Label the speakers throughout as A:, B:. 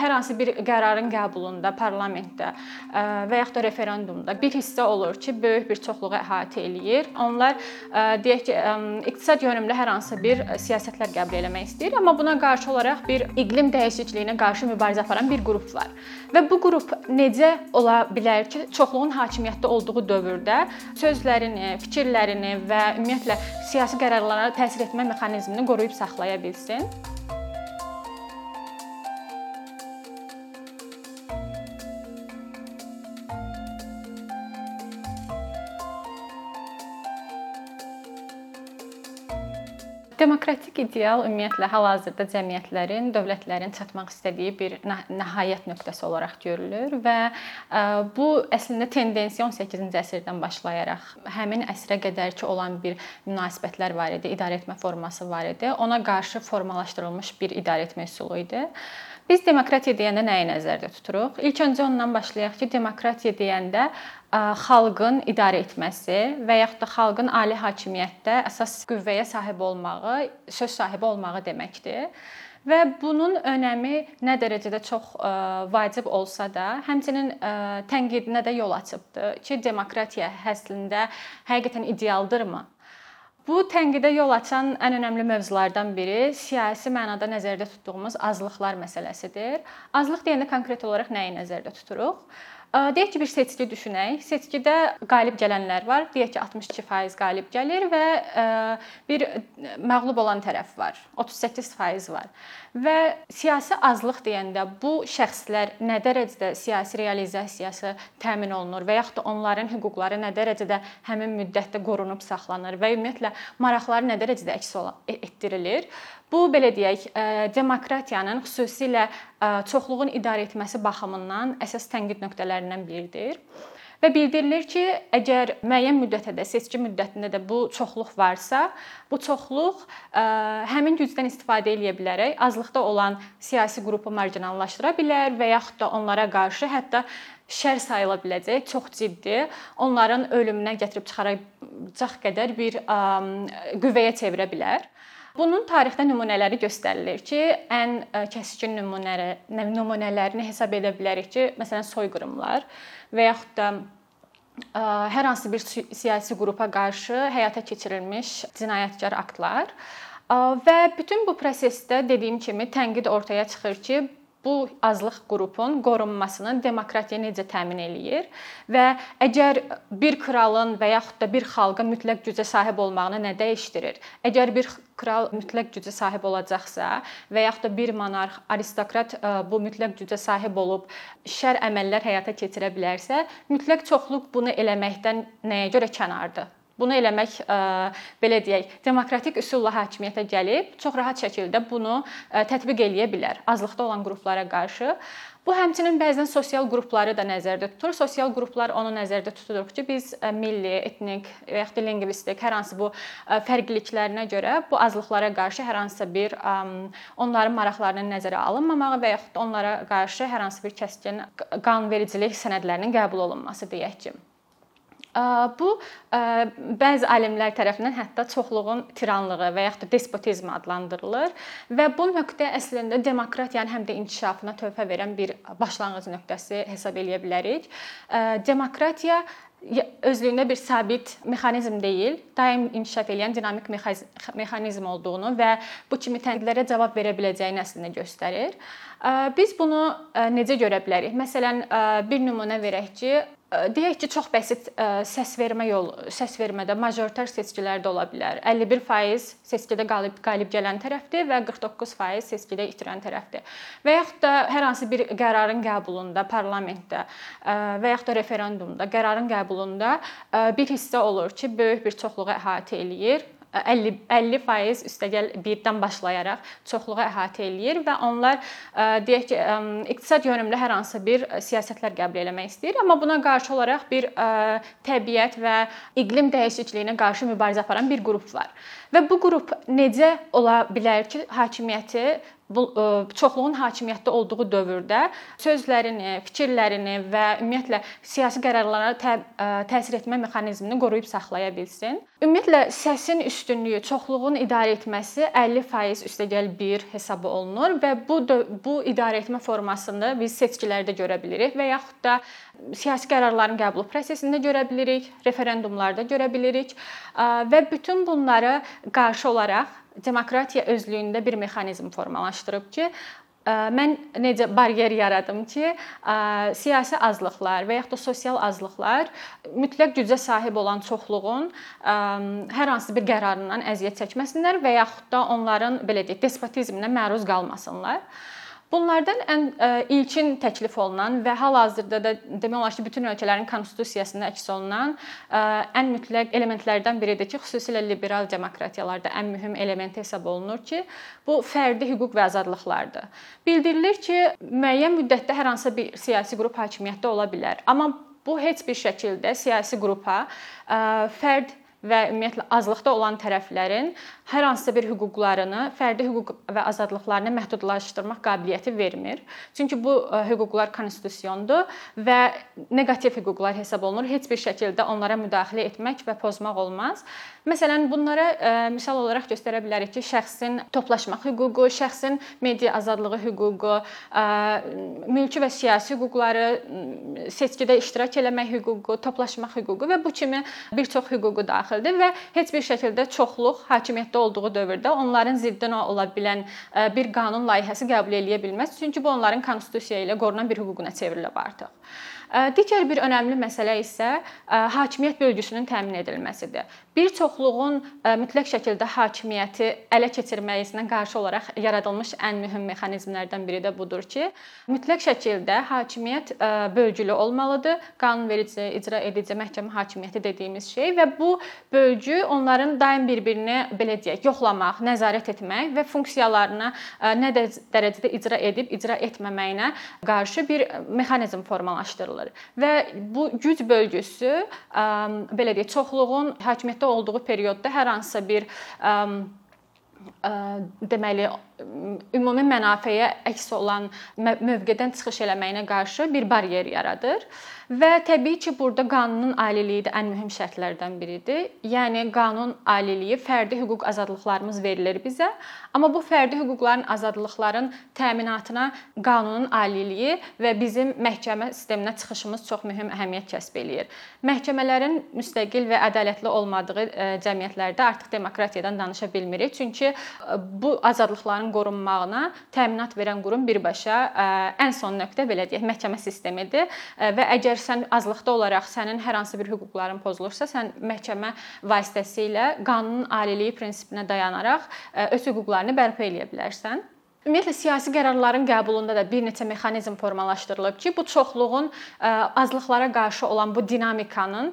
A: hər hansı bir qərarın qəbulunda, parlamentdə və yaxud da referendumda bir hissə olur ki, böyük bir çoxluğu əhatə eləyir. Onlar deyək ki, iqtisad yönümlü hər hansı bir siyasətlər qəbul etmək istəyir, amma buna qarşı olaraq bir iqlim dəyişikliyinə qarşı mübarizə aparan bir qrup var. Və bu qrup necə ola bilər ki, çoxluğun hakimiyyətdə olduğu dövrdə sözlərini, fikirlərini və ümumiyyətlə siyasi qərarlara təsir etmə mexanizmini qoruyub saxlaya bilsin? Demokratik ideal ümumiyyətlə hal-hazırda cəmiyyətlərin, dövlətlərin çatmaq istədiyi bir nəhayət nöqtəsi olaraq görülür və bu əslində tendensiya 18-ci əsrdən başlayaraq həmin əsrə qədərki olan bir münasibətlər var idi, idarə etmə forması var idi. Ona qarşı formalaşdırılmış bir idarə etmə üsulu idi. Biz demokratiya deyəndə nəyi nəzərdə tuturuq? İlk öncə ondan başlayaq ki, demokratiya deyəndə xalqın idarə etməsi və yaxud da xalqın ali hakimiyyətdə əsas qüvvəyə sahib olmağı, söz sahibi olmağı deməkdir. Və bunun önəmi nə dərəcədə çox vacib olsa da, həmçinin tənqidinə də yol açıbdı ki, demokratiya əslində həqiqətən idealdırmı? Bu tənqidə yol açan ən önəmli mövzulardan biri siyasi mənada nəzərdə tutduğumuz azlıqlar məsələsidir. Azlıq deyəndə konkret olaraq nəyi nəzərdə tuturuq? Deyək ki, bir seçki düşünək. Seçkidə qalib gələnlər var. Deyək ki, 62% qalib gəlir və bir məğlub olan tərəf var. 38% var. Və siyasi azlıq deyəndə bu şəxslər nə dərəcədə siyasi realizasiyası təmin olunur və yaxud da onların hüquqları nə dərəcədə həmin müddətdə qorunub saxlanır və ümumiyyətlə maraqları nə dərəcədə əks etdirilir? Bu belə deyək, demokratiyanın xüsusilə çoxluğun idarə etməsi baxımından əsas tənqid nöqtələrindən biridir. Və bildirilir ki, əgər müəyyən müddətə də, seçki müddətində də bu çoxluq varsa, bu çoxluq həmin gücdən istifadə edə bilərək azlıqda olan siyasi qrupu marjinallaşdıra bilər və yaxud da onlara qarşı hətta şər sayıla biləcək, çox ciddi, onların ölümünə gətirib çıxaracaq qədər bir qüvvəyə çevirə bilər. Bunun tarixdə nümunələri göstərilir ki, ən kəskin nümunələri nümunələrini hesab edə bilərik ki, məsələn soyqırımlar və yaxud da hər hansı bir siyasi qrupa qarşı həyata keçirilmiş cinayətkar aktlar. Və bütün bu prosesdə dediyim kimi tənqid ortaya çıxır ki, bu azlıq qrupun qorunmasını demokratiya necə təmin eləyir və əgər bir kralın və yaxud da bir xalqın mütləq gücə sahib olmağını nə dəyişdirir? Əgər bir kral mütləq gücə sahib olacaqsa və yaxud da bir monarx, aristokrat e, bu mütləq gücə sahib olub şər əməllər həyata keçirə bilərsə, mütləq çoxluq bunu eləməkdən nəyə görə kənardır? Bunu eləmək e, belə deyək, demokratik üsulla hakimiyyətə gəlib çox rahat şəkildə bunu e, tətbiq eləyə bilər azlıqda olan qruplara qarşı. Bu həmçinin bəzən sosial qrupları da nəzərdə tutur. Sosial qruplar onu nəzərdə tuturuq ki, biz e, milli, etnik və ya lingvistik hər hansı bu fərqliliklərinə görə bu azlıqlara qarşı hər hansısa bir onların maraqlarının nəzərə alınmamağı və yaxud onlara qarşı hər hansı bir kəskin qanunvericilik sənədlərinin qəbul olunması deyək ki. Bu bəzi alimlər tərəfindən hətta çoxluğun tiranlığı və yaxud da despotizm adlandırılır və bu nöqtə əslində demokratiyanın həm də inkişafına töhfə verən bir başlanğıc nöqtəsi hesab eləyə bilərik. Demokratiya özlüyündə bir sabit mexanizm deyil, daim inkişaf edən dinamik mexanizm olduğunu və bu kimi tənqidlərə cavab verə biləcəyini əslində göstərir. Biz bunu necə görə bilərik? Məsələn, bir nümunə verək ki, deyək ki, çox bəsit səsvermə yolu, səsvermədə majoritar seçkilərdə ola bilər. 51% seçkidə qalib qalib gələn tərəfdir və 49% seçkidə itirən tərəfdir. Və yaxud da hər hansı bir qərarın qəbulunda, parlamentdə və yaxud da referendumda qərarın qəbulunda bir hissə olur ki, böyük bir çoxluğu əhatə eləyir 50 50% üstəgəl 1-dən başlayaraq çoxluğu əhatə eləyir və onlar deyək ki, iqtisad yönümlü hər hansı bir siyasətlər qəbul etmək istəyir, amma buna qarşı olaraq bir təbiət və iqlim dəyişikliyinə qarşı mübarizə aparan bir qrup var. Və bu qrup necə ola bilər ki, hakimiyyəti e, çoxluğun hakimiyyətdə olduğu dövrdə sözlərini, fikirlərini və ümumiyyətlə siyasi qərarlara tə e, təsir etmə mexanizmini qoruyub saxlaya bilsin. Ümumiyyətlə səsin üstünlüyü, çoxluğun idarə etməsi 50% üstəgəl 1 hesabı olunur və bu bu idarə etmə formasını biz seçkilərdə görə bilirik və yaxud da siyasi qərarların qəbulu prosesində görə bilirik, referendumlarda görə bilirik e, və bütün bunları qarşı olaraq demokratiya özlüyündə bir mexanizm formalaşdırıb ki, mən necə baryer yaradım ki, siyasi azlıqlar və yaxud da sosial azlıqlar mütləq gücə sahib olan çoxluğun hər hansı bir qərarından əziyyət çəkməsinlər və yaxud da onların belə deyək, despotizminə məruz qalmasınlar. Bunlardan ən e, ilkin təklif olunan və hal-hazırda da demək olar ki, bütün ölkələrin konstitusiyasında əks olunan e, ən mütləq elementlərdən biridir ki, xüsusilə liberal demokratiyalarda ən mühüm element hesab olunur ki, bu fərdi hüquq və azadlıqlardır. Bildirilir ki, müəyyən müddətdə hər hansı bir siyasi qrup hakimiyyətdə ola bilər, amma bu heç bir şəkildə siyasi qrupa e, fərd və ümumiyyətlə azlıqda olan tərəflərin hər hansısa bir hüquqlarını, fərdi hüquq və azadlıqlarını məhdudlaşdırmaq qabiliyyəti vermir. Çünki bu e, hüquqlar konstitusiyondur və neqativ hüquqlar hesab olunur. Heç bir şəkildə onlara müdaxilə etmək və pozmaq olmaz. Məsələn, bunlara e, misal olaraq göstərə bilərik ki, şəxsin toplaşmaq hüququ, şəxsin media azadlığı hüququ, e, mülki və siyasi hüquqları, seçkidə iştirak etmək hüququ, toplaşmaq hüququ və bu kimi bir çox hüququ daxildir və heç bir şəkildə çoxluq hakimiyyətdə olduğu dövrdə onların ziddinə ola bilən e, bir qanun layihəsi qəbul eləyə bilməz. Çünki bu onların konstitusiya ilə qorunan bir hüququna çevrilib artıq. Digər bir önəmli məsələ isə hakimiyyət bölgüsünün təmin edilməsidir. Bir çoxluğun mütləq şəkildə hakimiyyəti ələ keçirməyisinə qarşı olaraq yaradılmış ən mühüm mexanizmlərdən biri də budur ki, mütləq şəkildə hakimiyyət bölgülü olmalıdır. Qanunverici, icra edici, məhkəmə hakimiyyəti dediyimiz şey və bu bölgü onların daim bir-birini belə deyək, yoxlamaq, nəzarət etmək və funksiyalarını nə dərəcədə icra edib, icra etməməyinə qarşı bir mexanizm formalaşdırılır alır. Və bu güc bölgüsü belə deyək, çoxluğun hakimiyyətdə olduğu periodda hər hansısa bir deməli ümumi mənafeyə əks olan mövqedən çıxış eləməyinə qarşı bir baryer yaradır. Və təbii ki, burada qanunun aliliyi də ən mühüm şərtlərdən biridir. Yəni qanun aliliyi fərdi hüquq azadlıqlarımız verilir bizə, amma bu fərdi hüquqların, azadlıqların təminatına qanunun aliliyi və bizim məhkəmə sisteminə çıxışımız çox mühüm əhəmiyyət kəsb eləyir. Məhkəmələrin müstəqil və ədalətli olmadığı cəmiyyətlərdə artıq demokratiyadan danışa bilmirik. Çünki bu azadlıqların hüquqların qorunmağına təminat verən qurum birbaşa ən son nöqtə belə deyək, məhkəmə sistemidir və əgər sən azlıqda olaraq sənin hər hansı bir hüquqların pozulursa, sən məhkəmə vasitəsilə qanunun aliliyi prinsipinə dayanaraq öz hüquqlarını bərpa eləyə bilərsən. Ümumiyyətlə siyasi qərarların qəbulunda da bir neçə mexanizm formalaşdırılıb ki, bu çoxluğun azlıqlara qarşı olan bu dinamikanın,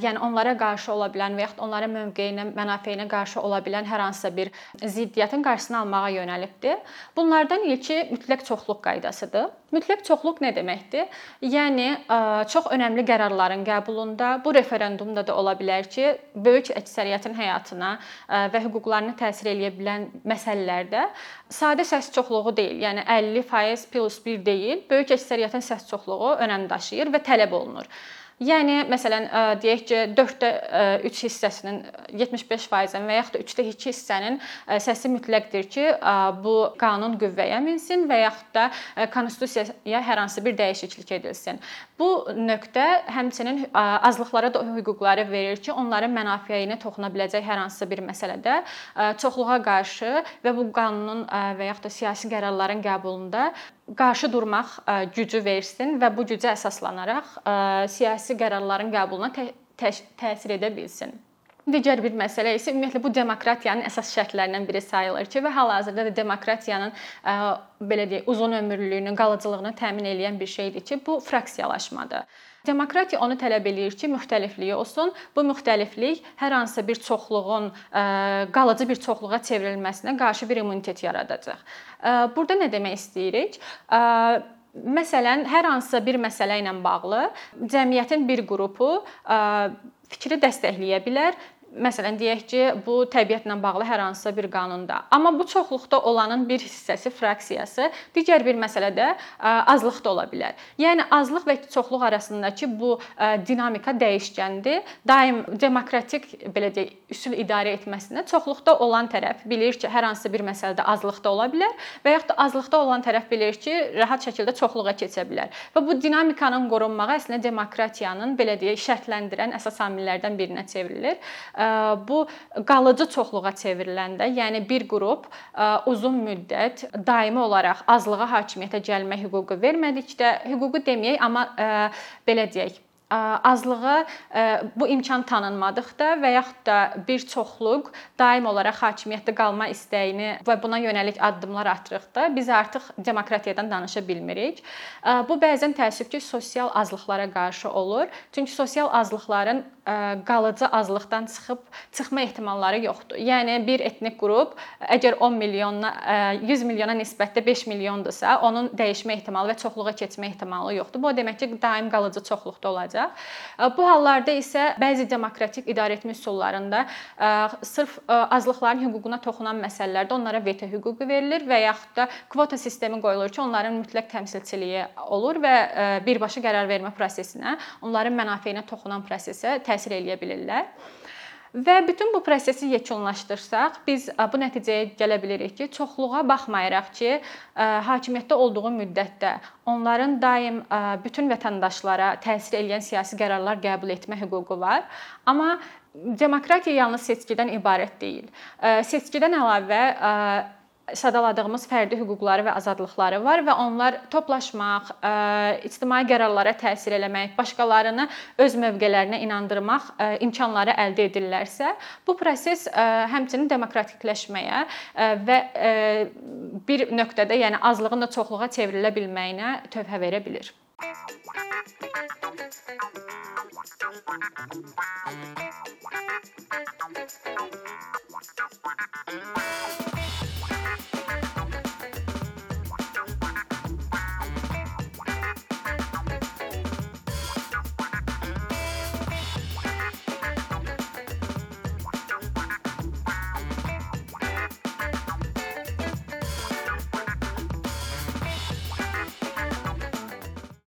A: yəni onlara qarşı ola bilən və yaxud onların mövqeyinə, mənafeyinə qarşı ola bilən hər hansısa bir ziddiyyətin qarşısını almağa yönəlibdir. Bunlardan ilki mütləq çoxluq qaydasıdır. Mütləq çoxluq nə deməkdir? Yəni çox önəmli qərarların qəbulunda, bu referendumda da ola bilər ki, böyük əksəriyyətin həyatına və hüquqlarına təsir eləyə bilən məsələlərdə sadə səs çoxluğu deyil, yəni 50% plus 1 deyil, böyük əksəriyyətin səs çoxluğu önəm daşıyır və tələb olunur. Yəni məsələn deyək ki, 4də 3 hissəsinin 75%-in və yaxud da 3də 2 hissənin səsi mütləqdir ki, bu qanun qüvvəyə minsin və yaxud da konstitusiyaya hər hansı bir dəyişiklik edilsin. Bu nöqtə həmçinin azlıqlara da hüquqları verir ki, onların mənafeyinə toxuna biləcək hər hansısa bir məsələdə çoxluğa qarşı və bu qanunun və yaxud da siyasi qərarların qəbulunda qarşı durmaq gücü versin və bu gücə əsaslanaraq siyasi qərarların qəbuluna tə tə təsir edə bilsin. Digər bir məsələ isə ümumiyyətlə bu demokratiyanın əsas şərtlərindən biri sayılır ki, və hal-hazırda da demokratiyanın belə deyək, uzun ömürlülüyünü, qalıcılığını təmin edən bir şeydir ki, bu fraksiyalaşmadır. Demokratiya onu tələb eləyir ki, müxtəliflik olsun. Bu müxtəliflik hər hansısa bir çoxluğun qalıcı bir çoxluğa çevrilməsinə qarşı bir immunitet yaradacaq. Burada nə demək istəyirik? Məsələn, hər hansısa bir məsələ ilə bağlı cəmiyyətin bir qrupu fikri dəstəkləyə bilər Məsələn, deyək ki, bu təbiətlə bağlı hər hansısa bir qanunda. Amma bu çoxluqda olanın bir hissəsi, fraksiyası digər bir məsələdə azlıq da ola bilər. Yəni azlıq və çoxluq arasındakı bu dinamika dəyişkəndir. Daim demokratik belə deyək, üsul idarə etməsində çoxluqda olan tərəf bilir ki, hər hansı bir məsələdə azlıqda ola bilər və yaxud da azlıqda olan tərəf bilir ki, rahat şəkildə çoxluğa keçə bilər. Və bu dinamikanın qorunmağı əslində demokratiyanın belə deyək, şərtləndirən əsas amillərdən birinə çevrilir bu qalıcı çoxluğa çevriləndə, yəni bir qrup uzun müddət daimi olaraq azlığa hakimiyyətə gəlmə hüququ vermədikdə, hüququ deməyək, amma belə deyək, azlığa bu imkan tanınmadıqda və yaxud da bir çoxluq daim olaraq hakimiyyətdə qalma istəyini və buna yönəlik addımlar atırıqda biz artıq demokratiyadan danışa bilmirik. Bu bəzən təəssüf ki, sosial azlıqlara qarşı olur. Çünki sosial azlıqların qalıcı azlıqdan çıxıb çıxma ehtimalları yoxdur. Yəni bir etnik qrup əgər 10 milyonla 100 milyona nisbətdə 5 milyondursa, onun dəyişmə ehtimalı və çoxluğa keçmə ehtimalı yoxdur. Bu o deməkdir ki, daim qalıcı çoxluqda olacaq. Bu hallarda isə bəzi demokratik idarəetmə üsullarında sırf azlıqların hüququna toxunan məsələlərdə onlara veto hüququ verilir və yaxud da kvota sistemi qoyulur ki, onların mütləq təmsilçiliyi olur və birbaşa qərar vermə prosesinə, onların mənafeyinə toxunan prosesə təsir təsir eləyə bilirlər. Və bütün bu prosesi yekunlaşdırsaq, biz bu nəticəyə gələ bilirik ki, çoxluğa baxmayaraq ki, hakimiyyətdə olduğu müddətdə onların daim bütün vətəndaşlara təsir edən siyasi qərarlar qəbul etmə hüququ var. Amma demokratiya yalnız seçkidən ibarət deyil. Seçkidən əlavə sadaladığımız fərdi hüquqları və azadlıqları var və onlar toplaşmaq, ictimai qərarlara təsir eləmək, başqalarını öz mövqelərinə inandırmaq imkanları əldə edirlərsə, bu proses həmçinin demokratikləşməyə və bir nöqtədə, yəni azlığın da çoxluğa çevrilə bilməyinə tövhə verə bilər. Thank you.